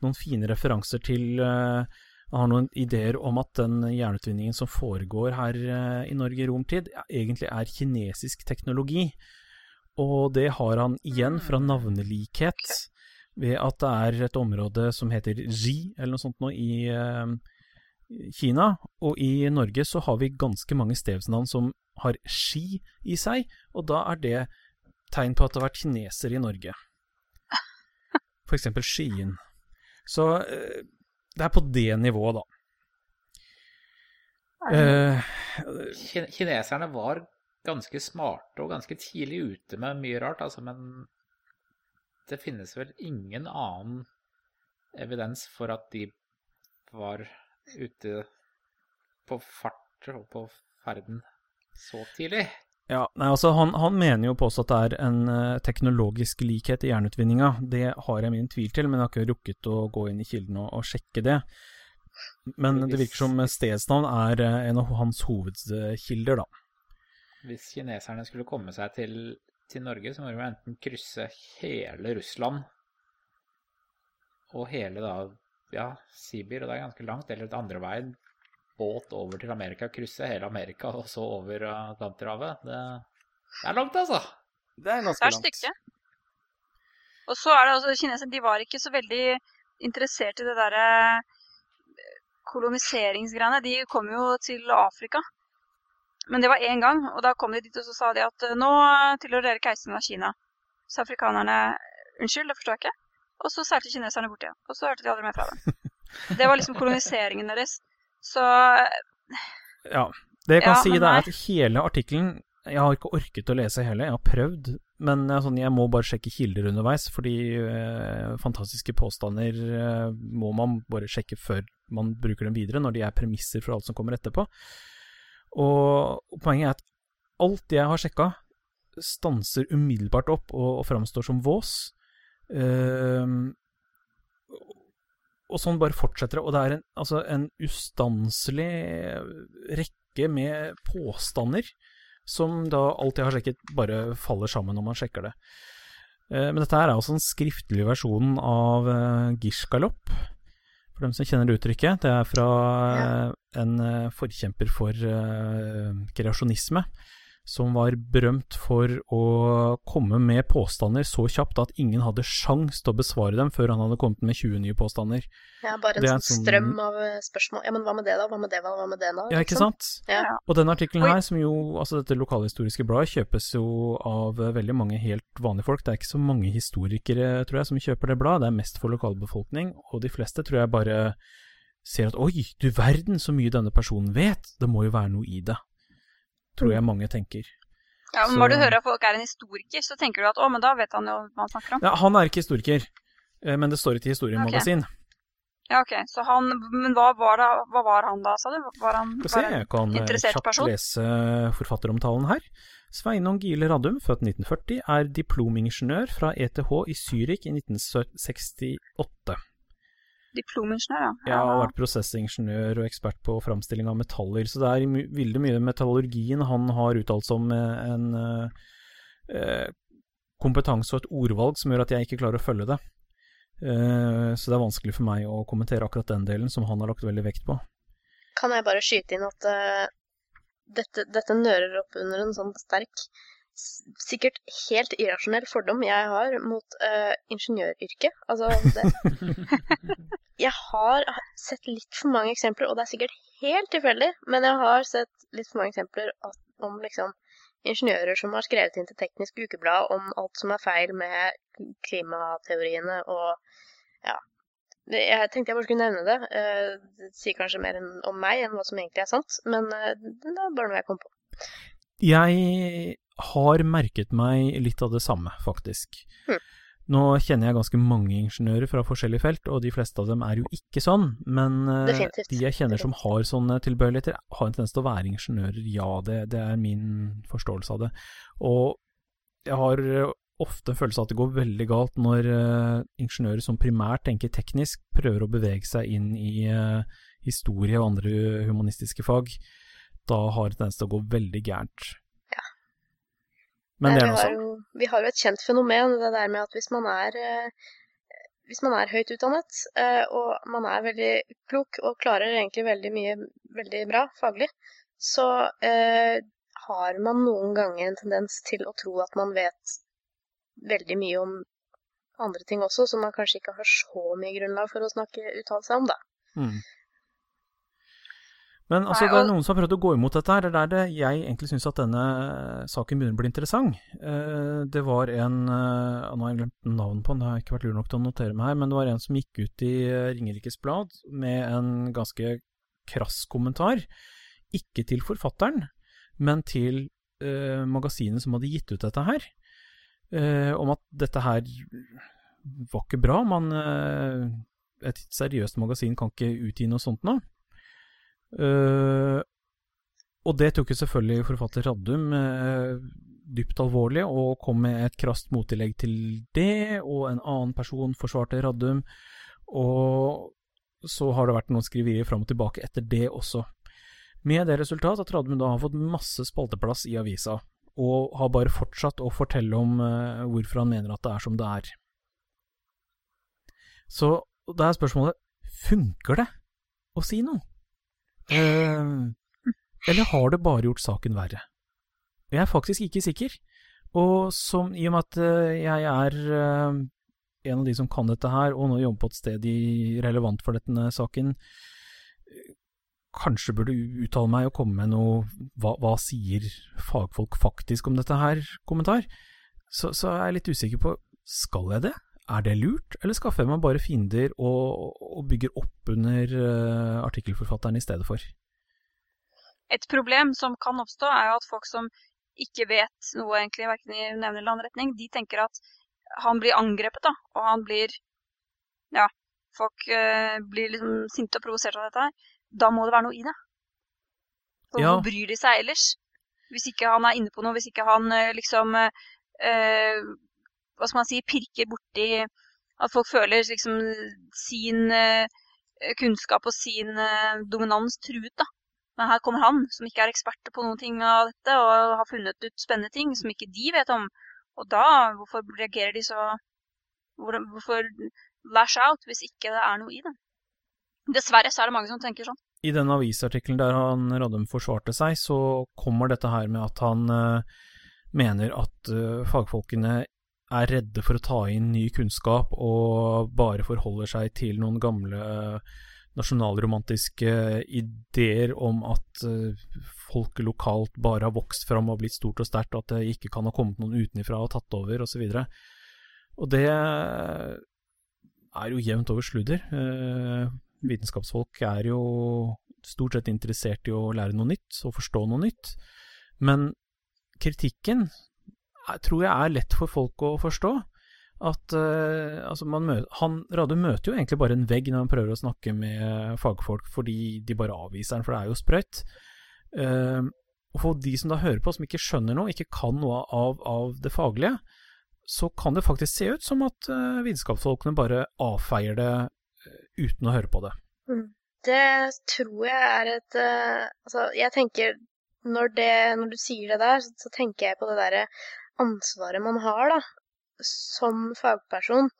noen fine referanser til uh, Han har noen ideer om at den jernutvinningen som foregår her uh, i Norge i romtid, egentlig er kinesisk teknologi. Og det har han igjen fra navnelikhet, ved at det er et område som heter Xi, eller noe sånt nå, i uh, Kina. Og i Norge så har vi ganske mange stedsnavn som har ski i seg, og da er det tegn på at det har vært kinesere i Norge. For eksempel Skien. Så uh, det er på det nivået, da. Uh, Kineserne var ganske smarte og ganske tidlig ute med mye rart, altså, men det finnes vel ingen annen evidens for at de var ute på fart og på ferden så tidlig. Ja, nei, altså han, han mener jo på også at det er en eh, teknologisk likhet i jernutvinninga. Det har jeg min tvil til, men jeg har ikke rukket å gå inn i kilden og, og sjekke det. Men det virker som stedsnavn er eh, en av hans hovedkilder, da. Hvis kineserne skulle komme seg til, til Norge, så må de enten krysse hele Russland og hele da, ja, Sibir, og det er ganske langt, eller et andre veien, båt over til Amerika, krysse hele Amerika og så over Atlanterhavet. Det, det er langt, altså. Det er Det er et. Og så er det altså Kineserne de var ikke så veldig interessert i det derre eh, koloniseringsgreiene. De kom jo til Afrika. Men det var én gang, og da kom de dit og så sa de at eh, nå tilhører dere keiseren av Kina. Så afrikanerne unnskyld, det forstår jeg ikke. Og så seilte kineserne bort igjen. Og så hørte de aldri mer fra dem. Det var liksom koloniseringen deres. Så Ja. Det jeg kan Ja, si, det er at hele artikkelen Jeg har ikke orket å lese hele, jeg har prøvd, men er sånn, jeg må bare sjekke kilder underveis, fordi eh, fantastiske påstander eh, må man bare sjekke før man bruker dem videre, når de er premisser for alt som kommer etterpå. Og, poenget er at alt jeg har sjekka, stanser umiddelbart opp og, og framstår som vås. Uh, og sånn bare fortsetter det, og det er en, altså en ustanselig rekke med påstander som da alt jeg har sjekket, bare faller sammen når man sjekker det. Eh, Men dette her er altså den skriftlige versjonen av eh, Gish-galopp, for dem som kjenner det uttrykket. Det er fra en eh, forkjemper for eh, kreasjonisme, som var berømt for å komme med påstander så kjapt at ingen hadde sjans til å besvare dem før han hadde kommet med 20 nye påstander. Ja, bare en sånn sånn- strøm av eh, spørsmål. Ja, men hva med det, da? Hva med det. Hva med det, da? Ja, ikke Liksom. sant? Ja. Og den artikkelen her, som jo, altså dette lokalhistoriske bladet, kjøpes jo av veldig mange helt vanlige folk. Det er ikke så mange historikere, tror jeg, som kjøper det bladet. Det er mest for lokalbefolkning, og de fleste tror jeg bare ser at oi, du verden så mye denne personen vet, det må jo være noe i det. Tror jeg mange tenker. ja, men Når du hører at folk er en historiker, så tenker du at å, men da vet han jo hva han snakker om. Ja, han er ikke historiker, eh, men det står ikke i historiemagasin. Ja, ok. Så han, men hva var, det, hva var han da, sa du? Var han Skal se, jeg kan eh, kjapt lese forfatteromtalen her. Sveinung Gile Radum, født 1940, er diplomingeniør fra ETH i Zürich i 1968. diplomingeniør? Ja. Jeg har vært prosessingeniør og ekspert på framstilling av metaller, så det er veldig mye metallurgien han har uttalt som om eh, en eh, kompetanse og et ordvalg som gjør at jeg ikke klarer å følge det. Eh, så det er vanskelig for meg å kommentere akkurat den delen, som han har lagt veldig vekt på. Kan jeg bare skyte inn at uh, dette, dette nører opp under en sånn sterk, sikkert helt irrasjonell fordom jeg har mot uh, ingeniøryrket. Altså, jeg har sett litt for mange eksempler, og det er sikkert helt tilfeldig, men jeg har sett litt for mange eksempler at, om liksom ingeniører som har skrevet inn til Teknisk Ukeblad om alt som er feil med klimateoriene og ja. Jeg tenkte jeg bare skulle nevne det. Eh, Det sier kanskje mer om meg enn hva som egentlig er sant, men eh, det er bare noe jeg kom på. Jeg har merket meg litt av det samme, faktisk. Hm. Nå kjenner jeg ganske mange ingeniører fra forskjellige felt, og de fleste av dem er jo ikke sånn, men eh, Definitivt. de jeg kjenner som har sånne tilbøyeligheter, har en tendens til å være ingeniører. Ja, det, det er min forståelse av det. Og jeg har eh, ofte en følelse av at det går veldig galt når uh, ingeniører som primært tenker teknisk, prøver å bevege seg inn i uh, historie og andre humanistiske fag. Da har det tendens til å gå veldig gærent. Ja. Men det er noe sånt. jo, vi har jo et kjent fenomen, det der med at hvis man er eh, hvis man er høyt utdannet, eh, og man er veldig klok og klarer egentlig veldig mye veldig bra faglig, så eh, har man noen ganger en tendens til å tro at man vet veldig mye om andre ting også, som man kanskje ikke har så mye grunnlag for å snakke uttale seg om, da. Mm. Men altså, Nei, det er noen som har prøvd å gå imot dette her. Det er der jeg egentlig syns at denne saken begynner å bli interessant. Eh, Det var en eh, Nå har jeg glemt navnet på den, det har ikke vært lur nok til å notere meg her, men det var en som gikk ut i eh, Ringerikes Blad med en ganske krass kommentar. Ikke til forfatteren, men til eh, magasinet som hadde gitt ut dette her. eh, om at dette her var ikke bra. Man, eh, et seriøst magasin kan ikke utgi noe sånt nå. Eh, og det tok jo selvfølgelig forfatter Raddum uh, dypt alvorlig, og kom med et krast mottillegg til det, og en annen person forsvarte Raddum, og så har det vært noen skriverier fram og tilbake etter det også. Med det resultat at Raddum da har fått masse spalteplass i avisa, og har bare fortsatt å fortelle om uh, hvorfor han mener at det er som det er. Så da er spørsmålet, funker det å si noe? Eh, eller har det bare gjort saken verre? Jeg er faktisk ikke sikker. Og som, i og med at eh, jeg er eh, en av de som kan dette her, og nå jobber på et sted relevant for denne saken, kanskje burde uttale meg og komme med noe hva, hva sier fagfolk faktisk om dette her, kommentar, så, så er jeg litt usikker på skal jeg det? Er det lurt, eller skaffer jeg meg bare fiender og, og bygger opp under uh, artikkelforfatteren i stedet for? Et problem som kan oppstå, er jo at folk som ikke vet noe egentlig, hverken i den ene eller annen retning, de tenker at han blir angrepet, da, og han blir Ja, folk uh, blir liksom sinte og provosert av dette her. Da må det være noe i det. For Ja. Hvorfor bryr de seg ellers? Hvis ikke han er inne på noe, hvis ikke han eh, liksom eh, Hva skal man si Pirker borti at folk føler liksom sin eh, kunnskap og sin eh, dominans truet, da. Men her kommer han, som ikke er eksperter på noen ting av dette, og har funnet ut spennende ting som ikke de vet om. Og da, hvorfor reagerer de så hvor- Hvorfor lash out hvis ikke det er noe i det? Dessverre så er det mange som tenker sånn. I den avisartikkelen der han Radum forsvarte seg, så kommer dette her med at han eh, mener at fagfolkene er redde for å ta inn ny kunnskap og bare forholder seg til noen gamle nasjonalromantiske ideer om at eh, folket lokalt bare har vokst fram og blitt stort og sterkt, og at det ikke kan ha kommet noen utenifra og tatt over, osv. Og, så og det er jo jevnt over sludder. Eh, vitenskapsfolk er jo stort sett interessert i å lære noe nytt og forstå noe nytt, men kritikken tror jeg er lett for folk å forstå. At uh, altså møter, han, Radu møter jo egentlig bare en vegg når han prøver å snakke med fagfolk, fordi de bare avviser den, for det er jo sprøyt. Uh, og for de som da hører på, som ikke skjønner noe, ikke kan noe av, av det faglige, så kan det faktisk se ut som at uh, vitenskapsfolkene bare avfeier det eh, uten å høre på det. Det tror jeg er et Altså, jeg tenker når, det, når du sier det der, så tenker jeg på det derre ansvaret man har, da, som fagperson,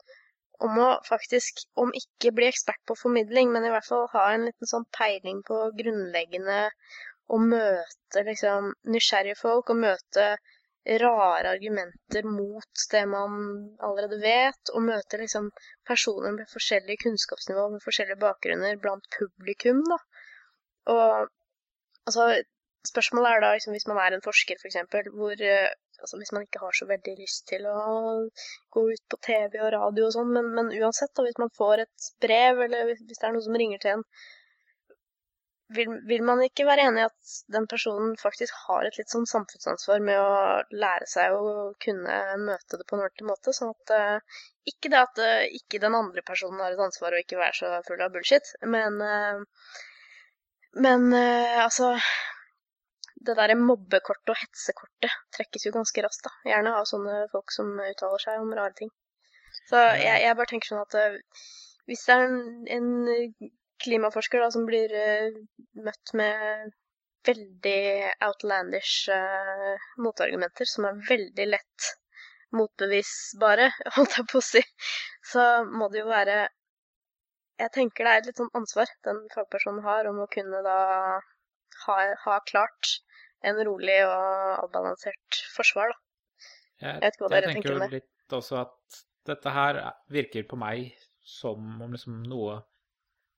om å faktisk, om ikke bli ekspert på formidling, men i hvert fall ha en liten sånn peiling på grunnleggende å møte liksom nysgjerrige folk, og møte rare argumenter mot det man allerede vet, og møte liksom personer med forskjellige kunnskapsnivå, med forskjellige bakgrunner blant publikum, da. Og altså, spørsmålet er da liksom hvis man er en forsker, for eksempel, hvor eh, altså hvis man ikke har så veldig lyst til å gå ut på TV og radio og sånn, men, men uansett, da, hvis man får et brev, eller hvis det er noen som ringer til en, vil, vil, man ikke være enig i at den personen faktisk har et litt sånn samfunnsansvar med å lære seg å kunne møte det på en ordentlig måte? Sånn at uh, Ikke det at uh, ikke den andre personen har et ansvar å ikke være så full av bullshit, men uh, Men altså Det derre mobbekortet og hetsekortet trekkes jo ganske raskt, da. Gjerne av sånne folk som uttaler seg om rare ting. Så jeg, jeg bare tenker sånn at hvis det er en, en klimaforsker da, som blir uh, møtt med veldig outlandish uh, motargumenter, som er veldig lett motbevisbare, holdt jeg på å si, så må det jo være Jeg tenker det er et litt sånn ansvar den fagpersonen har om å kunne da ha, ha klart en rolig og avbalansert forsvar, da. Jeg, jeg vet ikke hva dere tenker om det. Jeg tenker jo litt også at dette her virker på meg som om liksom noe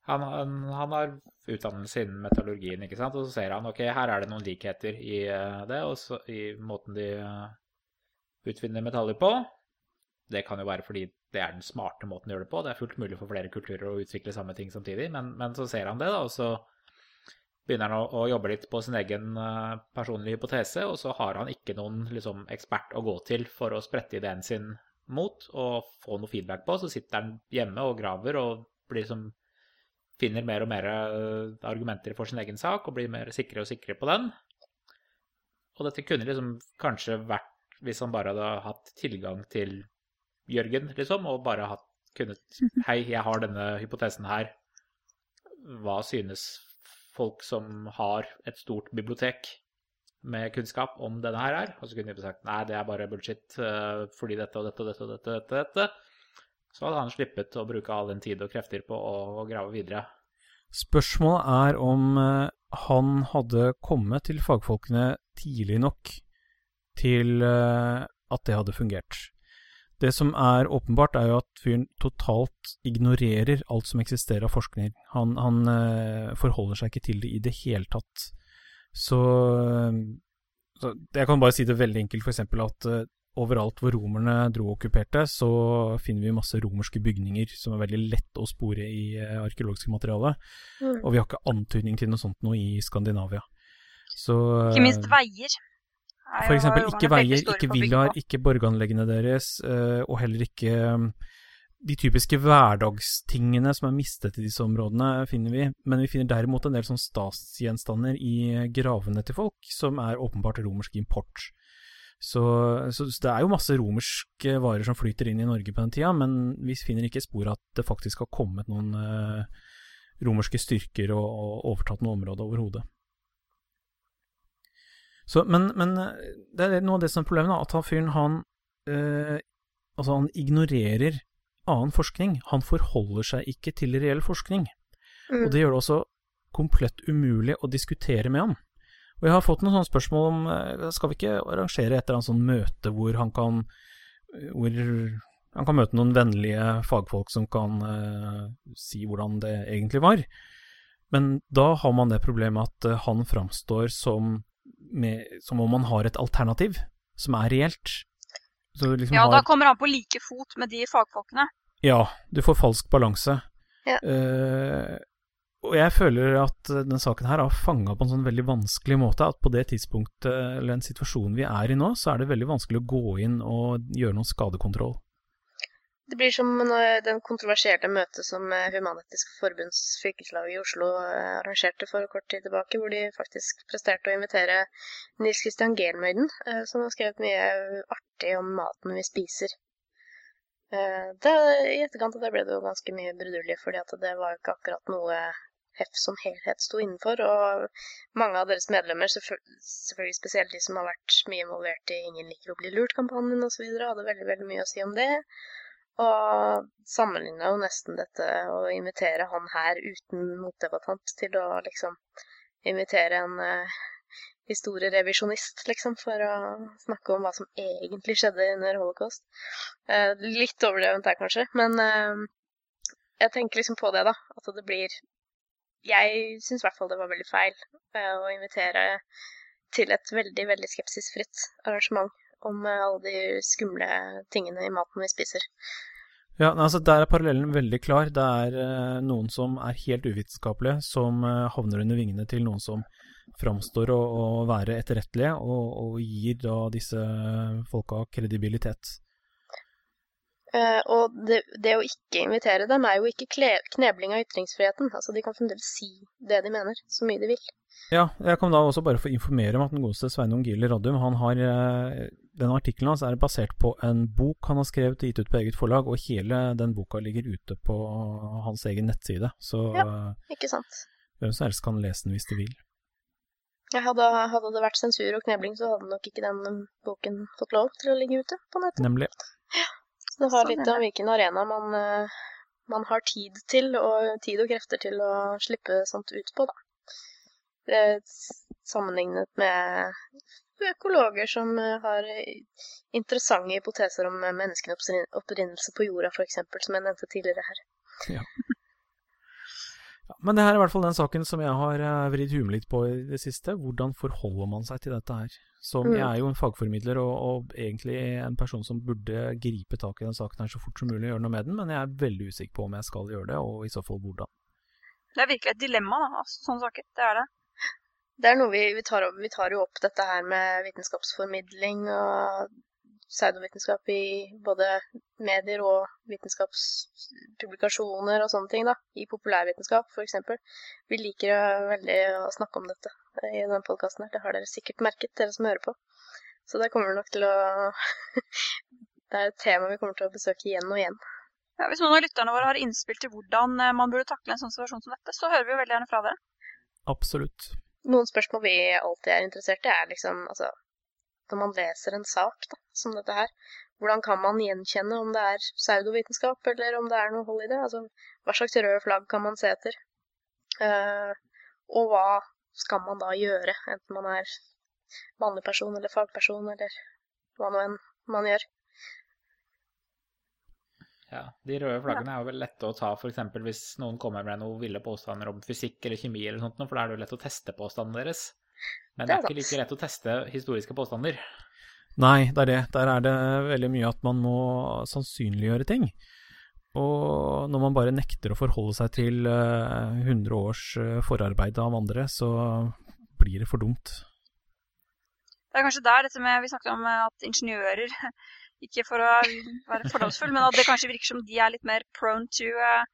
han, han, han, har utdannelse innen metallurgien, ikke sant? og så ser han ok, her er det noen likheter i uh, det, og så, i måten de uh, utvinner metaller på. Det kan jo være fordi det er den smarte måten å gjøre det på. Det er fullt mulig for flere kulturer å utvikle samme ting samtidig, men, men så ser han det, da, og så begynner han å, å jobbe litt på sin egen uh, personlige hypotese, og så har han ikke noen liksom, ekspert å gå til for å sprette ideen sin mot og få noe feedback på. Så sitter han hjemme og graver og blir liksom, finner mer og mer eh, argumenter for sin egen sak og blir mer sikre og sikre på den. Og dette kunne liksom kanskje vært hvis han bare hadde hatt tilgang til Jørgen, liksom, og bare hatt kunnet Hei, jeg har denne hypotesen her. Hva synes folk som har et stort bibliotek med kunnskap om denne her er? Og så kunne de sagt nei, det er bare bullshit uh, fordi dette og dette og dette og dette, dette, dette så hadde han slippet å bruke all den tid og krefter på å, grave videre. Spørsmålet er om uh, han hadde kommet til fagfolkene tidlig nok til uh, at det hadde fungert. Det som er åpenbart, er jo at fyren totalt ignorerer alt som eksisterer av forskning. Han, han uh, forholder seg ikke til det i det hele tatt. Så, så Jeg kan bare si det veldig enkelt, f.eks. at overalt hvor romerne dro og okkuperte, så finner vi masse romerske bygninger som er veldig lett å spore i uh, arkeologiske materiale. Mm. Og vi har ikke antydning til noe sånt noe i Skandinavia. Så, ikke minst eh, veier. For eksempel ikke veier, ikke villaer, ikke borganleggene deres, uh, og heller ikke um, de typiske hverdagstingene som er mistet i disse områdene, finner vi, men vi finner derimot en del sånn stasgjenstander i gravene til folk, som er åpenbart romersk import. Så, så, det er jo masse romerske varer som flyter inn i Norge på den tida, men vi finner ikke spor at det faktisk har kommet noen uh, romerske styrker og, og overtatt noe område overhodet. Men, men, det er noe av det som er problemet, da, at han fyren han uh, Altså, han ignorerer annen forskning. Han forholder seg ikke til reell forskning. Mm. Og det gjør det også komplett umulig å diskutere med ham. Og jeg har fått noen sånne spørsmål om eh, skal vi ikke arrangere et eller annet sånn møte hvor han kan hvor han kan møte noen vennlige fagfolk som kan uh, si hvordan det egentlig var. Men da har man det problemet at han framstår som, med, som om man har et alternativ som er reelt. Liksom ja, har, da kommer han på like fot med de fagfolkene. Ja, du får falsk balanse. Ja. Uh, og jeg føler at denne saken her har fanga på en sånn veldig vanskelig måte at på det tidspunktet, eller den situasjonen vi er i nå, så er det veldig vanskelig å gå inn og gjøre noen skadekontroll. Det blir som den kontroversielle møtet som Human-Etisk Forbunds fylkeslag i Oslo eh, arrangerte for kort tid tilbake, hvor de faktisk presterte å invitere Nils Christian Gelmøyden, eh, som har skrevet mye artig om maten vi spiser. Eh, det, I etterkant av det ble det jo ganske mye brudulje, fordi det var jo ikke akkurat noe HEF som helhet sto innenfor. Og mange av deres medlemmer, selvfølgelig spesielt de som har vært mye involvert i Ingen liker å bli lurt-kampanjen osv., hadde veldig, veldig mye å si om det. Og sammenligna jo nesten dette å invitere han her uten motdebattant til å liksom invitere en uh, historierevisjonist, liksom, for å snakke om hva som egentlig skjedde under holocaust. Uh, litt overdrevent der, kanskje, men uh, jeg tenker liksom på det, da. At det blir jeg syns i hvert fall det var veldig feil uh, å invitere til et veldig, veldig skepsisfritt arrangement om uh, alle de skumle tingene i maten vi spiser. Ja, altså Der er parallellen veldig klar. Det er uh, noen som er helt uvitenskapelige, som uh, havner under vingene til noen som framstår å, å være etterrettelige, og, og, gir da disse folka kredibilitet. Uh, og det, det, å ikke invitere dem er jo ikke knebling av ytringsfriheten. Altså, De kan fremdeles si det de mener, så mye de vil. Ja, jeg kan da også bare få informere om at den godeste Sveinung Gieler Radium han har den artikkelen hans er basert på en bok han har skrevet og gitt ut på eget forlag, og hele den boka ligger ute på hans egen nettside. Så ja, ikke sant. hvem som helst kan lese den hvis de vil. Ja, hadde, hadde, det vært sensur og knebling, så hadde nok ikke den boken fått lov til å ligge ute på nettet. Nemlig. Ja, det har sånn litt om hvilken arena man, eh, man, har tid til, og tid og krefter til å slippe sånt ut på, da. Sammenlignet med økologer som eh, har interessante hypoteser om menneskenes opprinnelse på jorda, f.eks., som jeg nevnte tidligere her. Ja. Ja. Men det her er i hvert fall den saken som jeg har eh, vridd huet litt på i det siste. Hvordan forholder man seg til dette her? Som, mm. Jeg er jo en fagformidler og, og, egentlig en person som burde gripe tak i den saken her så fort som mulig og gjøre noe med den, men jeg er veldig usikker på om jeg skal gjøre det, og i så fall hvordan. Det er virkelig et dilemma, da, altså, sånne saker. Det er det det er noe vi, vi, tar, vi, tar, jo opp dette her med vitenskapsformidling og pseudovitenskap i både medier og vitenskapspublikasjoner og sånne ting, da. I populærvitenskap, f.eks. Vi liker veldig å snakke om dette i denne podkasten her. Det har dere sikkert merket, dere som hører på. Så det kommer nok til å Det er et tema vi kommer til å besøke igjen og igjen. Ja, hvis noen av lytterne våre har innspill til hvordan eh, man burde takle en sånn situasjon som dette, så hører vi jo veldig gjerne fra dere. Absolutt noen spørsmål vi alltid er interessert i, er liksom altså Når man leser en sak da, som dette her, hvordan kan man gjenkjenne om det er pseudovitenskap, eller om det er noe hold i det? Altså, hva slags røde flagg kan man se etter? Uh, og hva skal man da gjøre, enten man er vanlig person eller fagperson, eller hva nå enn man gjør? Ja, De røde flaggene er jo vel lette å ta f.eks. hvis noen kommer med noen ville påstander om fysikk eller kjemi, eller sånt, for da er det jo lett å teste påstandene deres. Men det er, det er ikke like lett å teste historiske påstander. Nei, det er det. Der er det veldig mye at man må sannsynliggjøre ting. Og når man bare nekter å forholde seg til 100 eh, års eh, forarbeid av andre, så blir det for dumt. Det er kanskje der dette med Vi snakket om at ingeniører ikke for å være fordomsfull, men at det kanskje virker som de er litt mer prone to uh,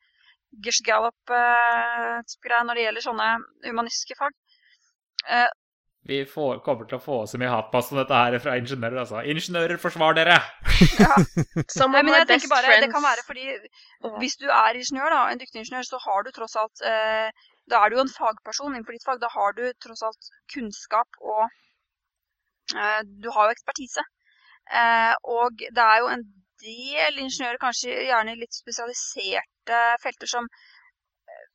Gish Gallop-greier uh, når det gjelder sånne humanistiske fag. Uh, vi får, kommer til å få så mye hatpass om dette her fra ingeniører, altså. Ingeniører, forsvar dere! ja. Men jeg tenker bare, Det kan være fordi hvis du er ingeniør, da, en dyktig ingeniør, så har du tross alt eh, Da er du jo en fagperson innenfor ditt fag. Da har du tross alt kunnskap og eh, Du har jo ekspertise. Eh, og det er jo en del ingeniører, kanskje gjerne litt spesialiserte felter, som eh,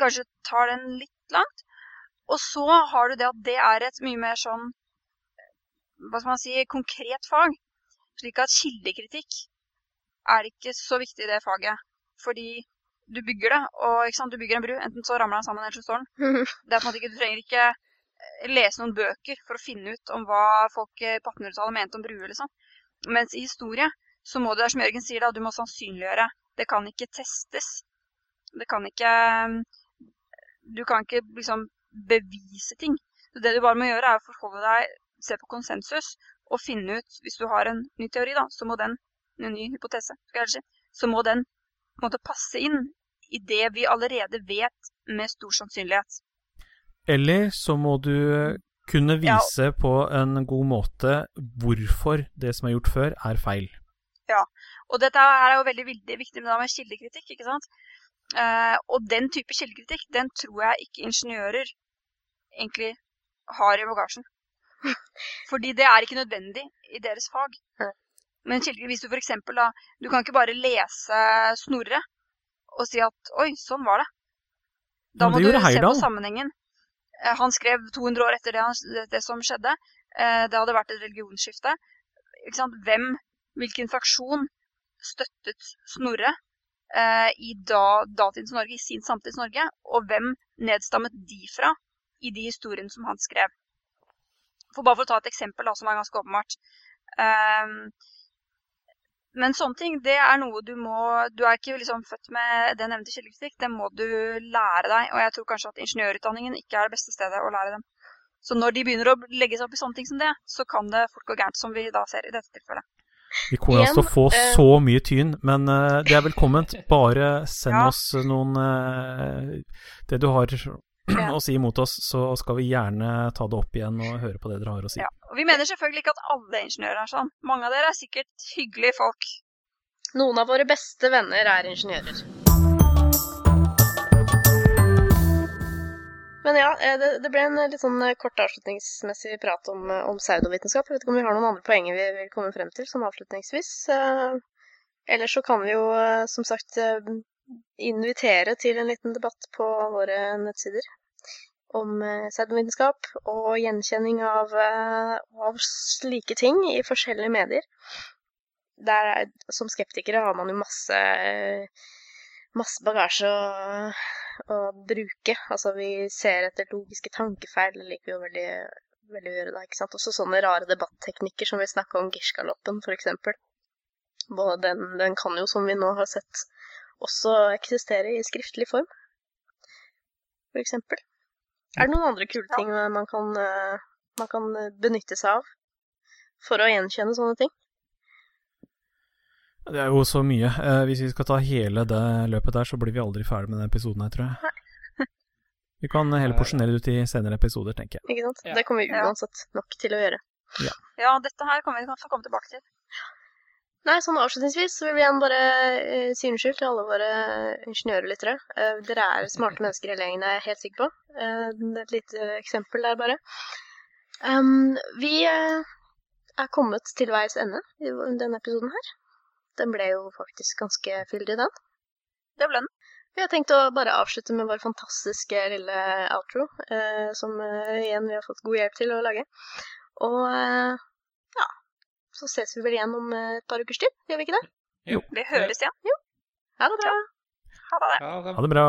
kanskje tar den litt langt. Og så har du det at det er et mye mer sånn hva skal man si, konkret fag. Slik at kildekritikk er ikke så viktig i det faget. Fordi du bygger det, og du bygger en bru. Enten så ramler den sammen, eller så står den. Det er på en måte ikke, Du trenger ikke lese noen bøker for å finne ut om hva folk på 1800-tallet mente om bruer, liksom. Mens i historie så må du, som Jørgen sier, da, du må sannsynliggjøre. Det kan ikke testes. Det kan ikke Du kan ikke liksom bevise ting. Så det du bare må gjøre, er å forholde deg, se på konsensus og finne ut Hvis du har en ny teori, da, så må den En ny hypotese, skal jeg si. Så må den på en måte passe inn i det vi allerede vet med stor sannsynlighet. Eller så må du kunne vise ja. på en god måte hvorfor det som er gjort før, er feil. Ja, og dette er jo veldig, veldig viktig med, med kildekritikk, ikke sant. Uh, og den type kildekritikk, den tror jeg ikke ingeniører egentlig har i bagasjen. Fordi det er ikke nødvendig i deres fag. Men hvis du f.eks. da Du kan ikke bare lese Snorre og si at oi, sånn var det. Da må du se på sammenhengen. Eh, han skrev 200 år etter det, det som skjedde. Eh, det hadde vært et religionsskifte. Hvem, hvilken fraksjon støttet Snorre eh, i da, datidens Norge, i sin samtids Norge? Og hvem nedstammet de fra i de historiene som han skrev? For bare for å ta et eksempel da, som er ganske åpenbart. Men sånne ting, det er noe du må Du er ikke liksom født med den evnen til kildekritikk. Det må du lære deg. Og jeg tror kanskje at ingeniørutdanningen ikke er det beste stedet å lære dem. Så når de begynner å legge seg opp i sånne ting som det, så kan det fort gå gærent, som vi da ser i dette tilfellet. Vi kommer altså til å få eh, så mye tyn, men eh, det er velkomment. Bare send Ja. oss noen eh, Det du har Ja. å si imot oss, så skal vi gjerne ta det opp igjen og høre på det dere har å si. Ja. Og vi mener selvfølgelig ikke at alle ingeniører er sånn. Mange av dere er sikkert hyggelige folk. Noen av våre beste venner er ingeniører. Men ja, eh, det, det ble en litt sånn eh, kort avslutningsmessig prat om, eh, om pseudovitenskap. Jeg vet ikke om vi har noen andre poenger vi vil komme frem til som avslutningsvis. Eh, Ellers så kan vi jo eh, som sagt eh, invitere til en liten debatt på våre nettsider om eh, pseudovitenskap og gjenkjenning av, eh, av slike ting i forskjellige medier. Der, er- som skeptikere har man jo masse, masse bagasje å, å bruke. Altså, vi ser etter logiske tankefeil, det liker vi jo veldig, veldig å gjøre da, ikke sant. Også sånne rare debatteknikker som vi snakka om Gish-galoppen, for eksempel. Både Den, den kan jo, som vi nå har sett, også eksistere i skriftlig form, for eksempel. Er det noen andre kule ting man kan, eh, man kan benytte seg av for å gjenkjenne sånne ting? Det er jo så mye. Eh, hvis vi skal ta hele det løpet der, så blir vi aldri ferdig med den episoden her, tror jeg. Vi kan heller porsjonere det ut i senere episoder, tenker jeg. Ikke sant? Ja. Det kommer vi uansett nok til å gjøre. Ja, dette her kommer vi til å få komme tilbake til. Nei, sånn avslutningsvis så vil vi igjen bare uh, si unnskyld til alle våre ingeniørlyttere. Uh, dere er smarte mennesker hele gjengen, er jeg helt sikker på. Uh, er et lite eksempel der, bare. Um, vi eh, er kommet til veis ende i denne episoden her. Den ble jo faktisk ganske fyldig, den. Det ble den. Vi har tenkt å bare avslutte med vår fantastiske lille outro, eh, som eh, igjen vi har fått god hjelp til å lage. Og eh, ja, så ses vi vel igjen om eh, et par ukers tid, gjør vi ikke det? Jo. Vi høres igjen. Ha det bra! Ha det. Ha det bra.